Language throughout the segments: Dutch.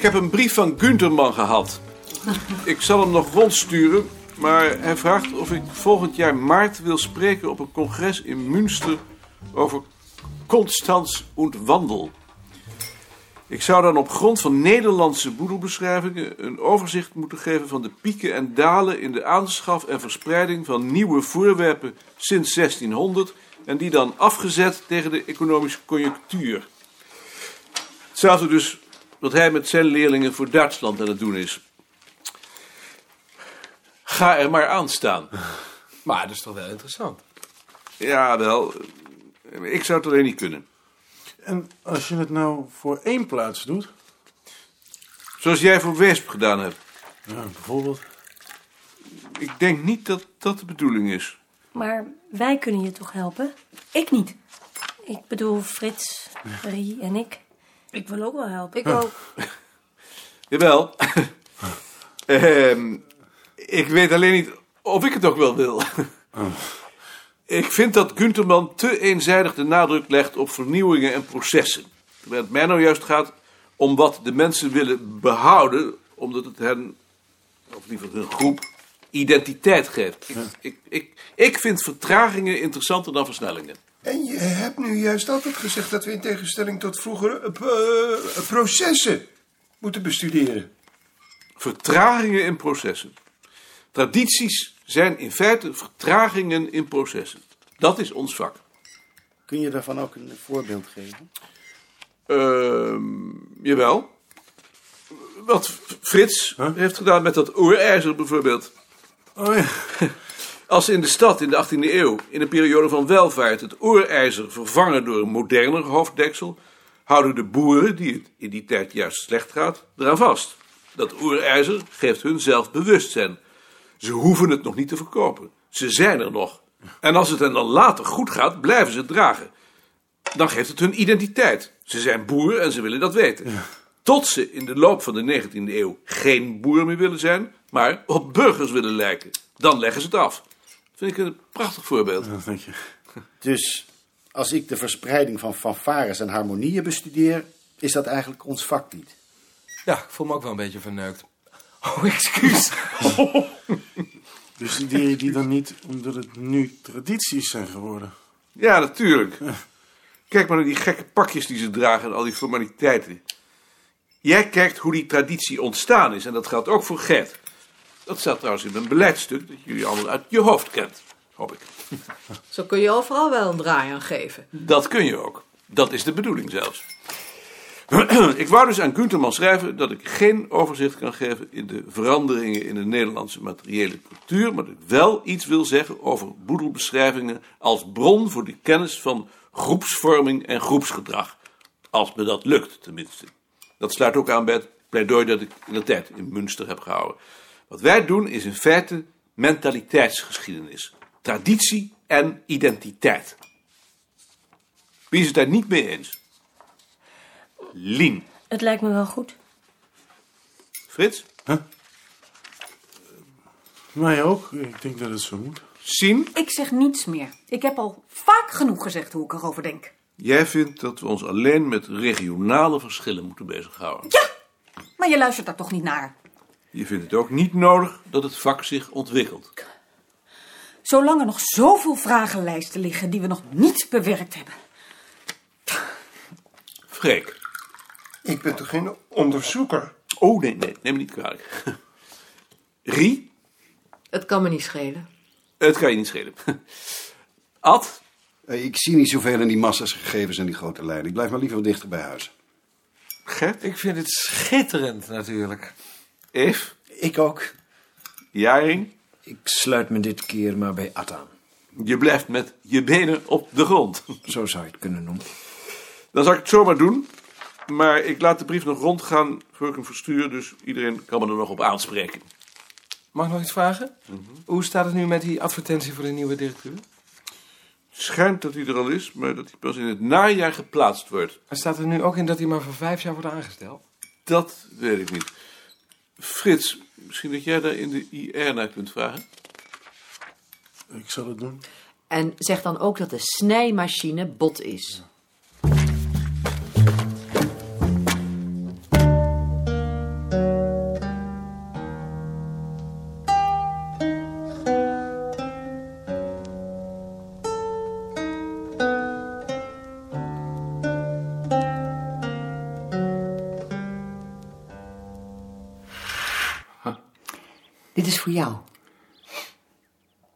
Ik heb een brief van Gunterman gehad. Ik zal hem nog rondsturen, maar hij vraagt of ik volgend jaar maart wil spreken op een congres in Münster over Constans und Wandel. Ik zou dan op grond van Nederlandse boedelbeschrijvingen een overzicht moeten geven van de pieken en dalen in de aanschaf en verspreiding van nieuwe voorwerpen sinds 1600 en die dan afgezet tegen de economische conjunctuur. Hetzelfde dus wat hij met zijn leerlingen voor Duitsland aan het doen is. Ga er maar aan staan. Maar dat is toch wel interessant. Ja, wel. Ik zou het alleen niet kunnen. En als je het nou voor één plaats doet, Zoals jij voor Weesp gedaan hebt. ja, bijvoorbeeld. Ik denk niet dat dat de bedoeling is. Maar wij kunnen je toch helpen? Ik niet. Ik bedoel, Frits, Rie en ik. Ik wil ook wel helpen. Ik ook. Jawel. Ehm, ik weet alleen niet of ik het ook wel wil. Ik vind dat Gunterman te eenzijdig de nadruk legt op vernieuwingen en processen. Terwijl het mij nou juist gaat om wat de mensen willen behouden, omdat het hen, of liever hun groep, identiteit geeft. Ik, ik, ik, ik vind vertragingen interessanter dan versnellingen. En je hebt nu juist altijd gezegd dat we in tegenstelling tot vroeger eh, eh, processen moeten bestuderen. Vertragingen in processen. Tradities zijn in feite vertragingen in processen. Dat is ons vak. Kun je daarvan ook een voorbeeld geven? Ehm, jawel. Wat Frits heeft gedaan met dat oerijzer bijvoorbeeld. Oh ja. Als in de stad in de 18e eeuw, in een periode van welvaart, het oerijzer vervangen door een moderner hoofddeksel, houden de boeren, die het in die tijd juist slecht gaat, eraan vast. Dat oerijzer geeft hun zelfbewustzijn. Ze hoeven het nog niet te verkopen. Ze zijn er nog. En als het hen dan later goed gaat, blijven ze het dragen. Dan geeft het hun identiteit. Ze zijn boeren en ze willen dat weten. Tot ze in de loop van de 19e eeuw geen boer meer willen zijn, maar op burgers willen lijken. Dan leggen ze het af. Vind ik een prachtig voorbeeld. Je. Dus als ik de verspreiding van fanfares en harmonieën bestudeer, is dat eigenlijk ons vak niet. Ja, ik voel me ook wel een beetje verneukt. Oh, excuus. Dus studeer je die dan niet omdat het nu tradities zijn geworden? Ja, natuurlijk. Kijk maar naar die gekke pakjes die ze dragen en al die formaliteiten. Jij kijkt hoe die traditie ontstaan is en dat geldt ook voor Gert. Dat staat trouwens in mijn beleidstuk dat jullie allemaal uit je hoofd kent, hoop ik. Zo kun je overal wel een draai aan geven. Dat kun je ook. Dat is de bedoeling zelfs. ik wou dus aan Gunterman schrijven dat ik geen overzicht kan geven in de veranderingen in de Nederlandse materiële cultuur, maar dat ik wel iets wil zeggen over boedelbeschrijvingen als bron voor de kennis van groepsvorming en groepsgedrag. Als me dat lukt, tenminste. Dat sluit ook aan bij het pleidooi dat ik in de tijd in Münster heb gehouden. Wat wij doen is in feite mentaliteitsgeschiedenis. Traditie en identiteit. Wie is het daar niet mee eens? Lien. Het lijkt me wel goed. Frits? Mij ook. Ik denk dat het zo moet. Sien? Ik zeg niets meer. Ik heb al vaak genoeg gezegd hoe ik erover denk. Jij vindt dat we ons alleen met regionale verschillen moeten bezighouden. Ja, maar je luistert daar toch niet naar. Je vindt het ook niet nodig dat het vak zich ontwikkelt. Zolang er nog zoveel vragenlijsten liggen die we nog niet bewerkt hebben. Freek. Ik ben toch geen onderzoeker? Oh, nee, nee, neem me niet kwalijk. Rie? Het kan me niet schelen. Het kan je niet schelen. Ad? Eh, Ik zie niet zoveel in die massa's gegevens en die grote lijnen. Ik blijf maar liever wat dichter bij huis. Gert? Ik vind het schitterend natuurlijk. Eve? Ik ook. Jaring? Ik sluit me dit keer maar bij Ad aan. Je blijft met je benen op de grond. Zo zou je het kunnen noemen. Dan zal ik het zomaar doen. Maar ik laat de brief nog rondgaan voor ik hem verstuur. Dus iedereen kan me er nog op aanspreken. Mag ik nog iets vragen? Hoe staat het nu met die advertentie voor de nieuwe directeur? Het schijnt dat hij er al is, maar dat hij pas in het najaar geplaatst wordt. Er staat er nu ook in dat hij maar voor vijf jaar wordt aangesteld. Dat weet ik niet. Frits, misschien dat jij daar in de IR naar kunt vragen? Ik zal het doen. En zeg dan ook dat de snijmachine bot is. Dit is voor jou.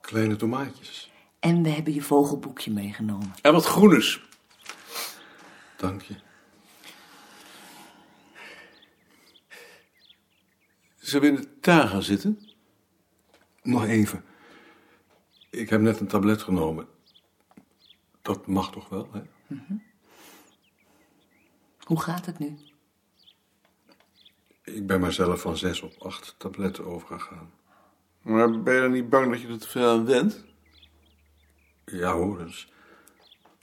Kleine tomaatjes. En we hebben je vogelboekje meegenomen. En wat groenes. Dank je. Zullen we in de tuin gaan zitten? Nog even. Ik heb net een tablet genomen. Dat mag toch wel, hè? Hoe gaat het nu? Ik ben maar zelf van zes op acht tabletten overgegaan. Maar ben je dan niet bang dat je er te veel aan went? Ja hoor, dus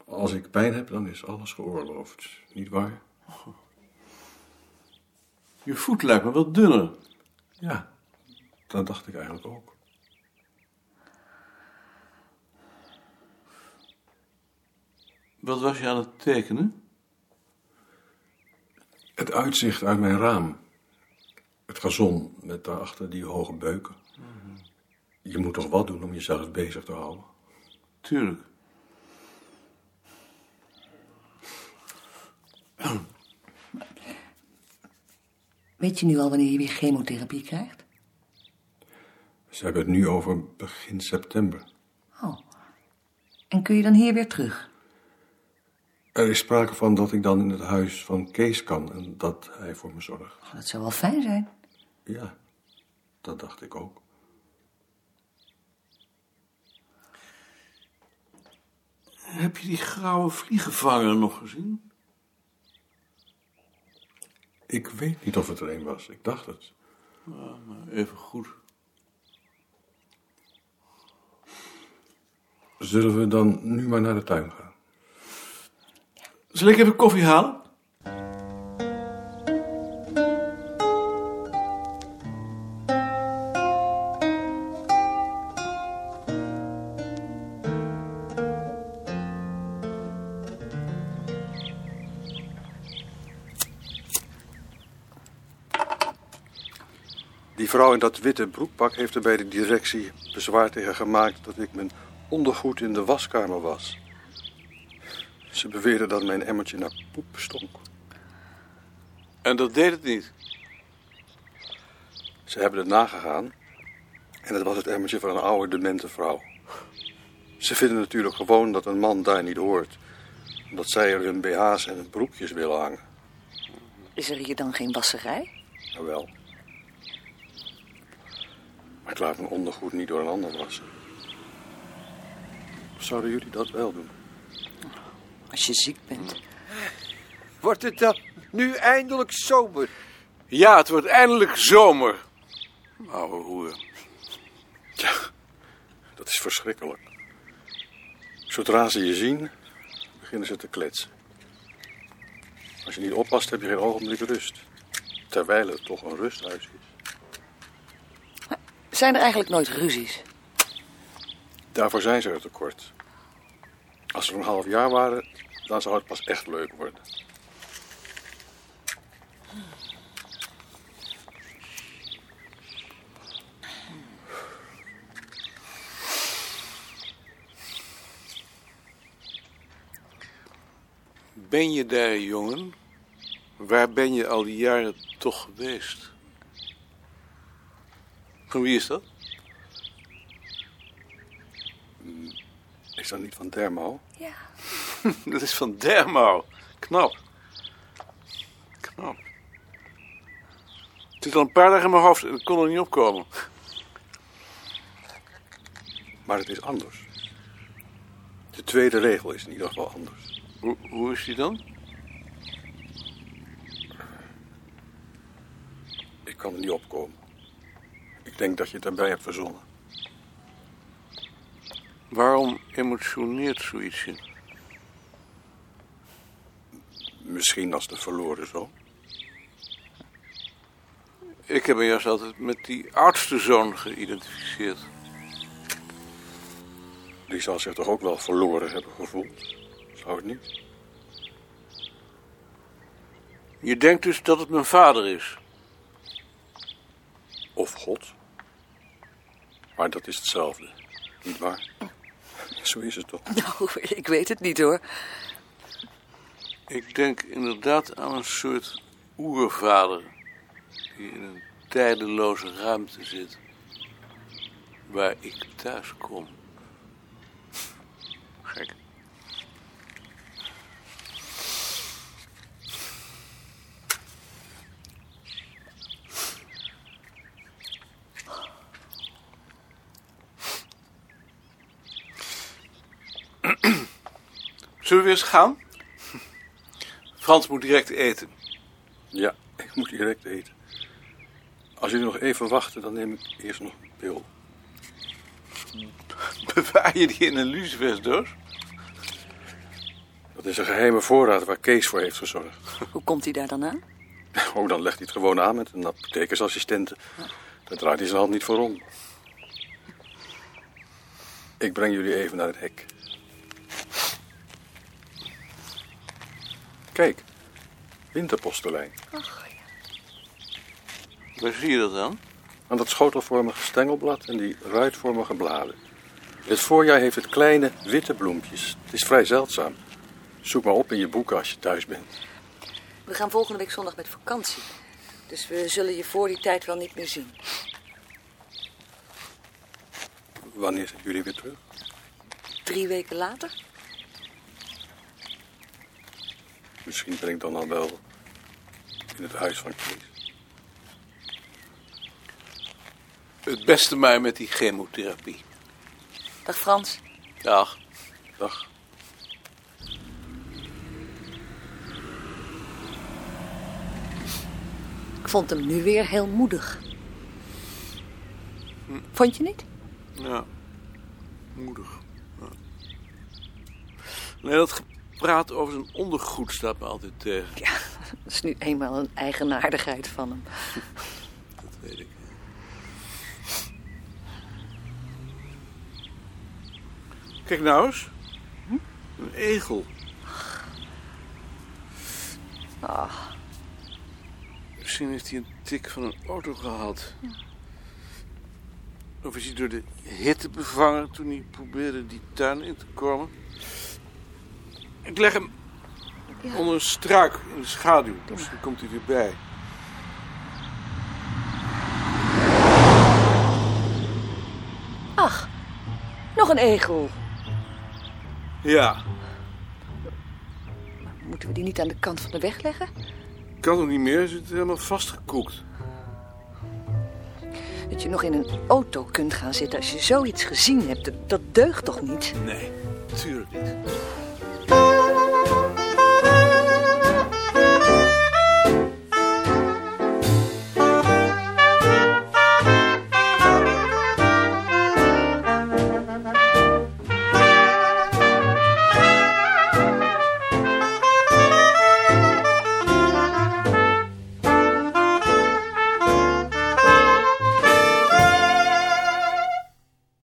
als ik pijn heb, dan is alles geoorloofd. Niet waar? Je voet lijkt me wat dunner. Ja, dat dacht ik eigenlijk ook. Wat was je aan het tekenen? Het uitzicht uit mijn raam. Het gazon met daarachter die hoge beuken. Je moet toch wat doen om jezelf bezig te houden? Tuurlijk. Weet je nu al wanneer je weer chemotherapie krijgt? Ze hebben het nu over begin september. Oh. En kun je dan hier weer terug? Er is sprake van dat ik dan in het huis van Kees kan en dat hij voor me zorgt. Oh, dat zou wel fijn zijn. Ja, dat dacht ik ook. Heb je die grauwe vliegenvanger nog gezien? Ik weet niet of het er een was. Ik dacht het. Ja, maar even goed. Zullen we dan nu maar naar de tuin gaan? Zal ik even koffie halen? Die vrouw in dat witte broekpak heeft er bij de directie bezwaar tegen gemaakt dat ik mijn ondergoed in de waskamer was. Ze beweerden dat mijn emmertje naar poep stonk. En dat deed het niet. Ze hebben het nagegaan en het was het emmertje van een oude demente vrouw. Ze vinden natuurlijk gewoon dat een man daar niet hoort. Omdat zij er hun BH's en hun broekjes willen hangen. Is er hier dan geen wasserij? Nou wel. Maar ik laat mijn ondergoed niet door een ander wassen. Of zouden jullie dat wel doen? Als je ziek bent. Wordt het dan nu eindelijk zomer? Ja, het wordt eindelijk zomer. Oude hoer. Ja, dat is verschrikkelijk. Zodra ze je zien, beginnen ze te kletsen. Als je niet oppast, heb je geen ogenblik rust. Terwijl het toch een rusthuis is. Zijn er eigenlijk nooit ruzies? Daarvoor zijn ze er tekort. Als ze een half jaar waren, dan zou het pas echt leuk worden. Ben je daar, jongen? Waar ben je al die jaren toch geweest? Van wie is dat? Is dat niet van Dermo? Ja. dat is van Dermau. Knap. Knap. Het zit al een paar dagen in mijn hoofd en ik kon er niet opkomen. Maar het is anders. De tweede regel is in ieder geval anders. Hoe, hoe is die dan? Ik kan er niet opkomen. Denk dat je het erbij hebt verzonnen. Waarom emotioneert zoiets je? Misschien als de verloren zoon. Ik heb me juist altijd met die oudste zoon geïdentificeerd. Die zal zich toch ook wel verloren hebben gevoeld? Zou het niet? Je denkt dus dat het mijn vader is? Of God. Maar dat is hetzelfde. Niet waar? Zo is het toch? Nou, ik weet het niet hoor. Ik denk inderdaad aan een soort oervader die in een tijdeloze ruimte zit. waar ik thuis kom. Zullen we weer eens gaan? Frans moet direct eten. Ja, ik moet direct eten. Als jullie nog even wachten, dan neem ik eerst nog een pil. Bewaar je die in een lucifersdoos? Dat is een geheime voorraad waar Kees voor heeft gezorgd. Hoe komt hij daar dan aan? Oh, dan legt hij het gewoon aan met een apothekersassistente. Daar draait hij zijn hand niet voor om. Ik breng jullie even naar het hek. Kijk, winterpostelijn. Waar zie je dat dan? Aan dat schotelvormige stengelblad en die ruitvormige bladen. In het voorjaar heeft het kleine witte bloempjes. Het is vrij zeldzaam. Zoek maar op in je boeken als je thuis bent. We gaan volgende week zondag met vakantie. Dus we zullen je voor die tijd wel niet meer zien. Wanneer zijn jullie weer terug? Drie weken later? Misschien ben ik dan al wel in het huis van Kees. Het beste maar met die chemotherapie. Dag Frans. Dag. Dag. Ik vond hem nu weer heel moedig. Vond je niet? Ja, moedig. Ja. Nee, dat gepraat over zijn ondergoed staat me altijd tegen. Ja, dat is nu eenmaal een eigenaardigheid van hem. Dat weet ik. Kijk nou eens. Een egel. Ah, Misschien heeft hij een tik van een auto gehad. Of is hij door de hitte bevangen toen hij probeerde die tuin in te komen? Ik leg hem Ja. onder een struik in de schaduw. Misschien komt hij weer bij. ach, nog een egel. Ja, Moeten we die niet aan de kant van de weg leggen? kan nog niet meer. Hij zit helemaal vastgekoekt. Dat je nog in een auto kunt gaan zitten als je zoiets gezien hebt, dat, dat deugt toch niet? Nee, natuurlijk niet.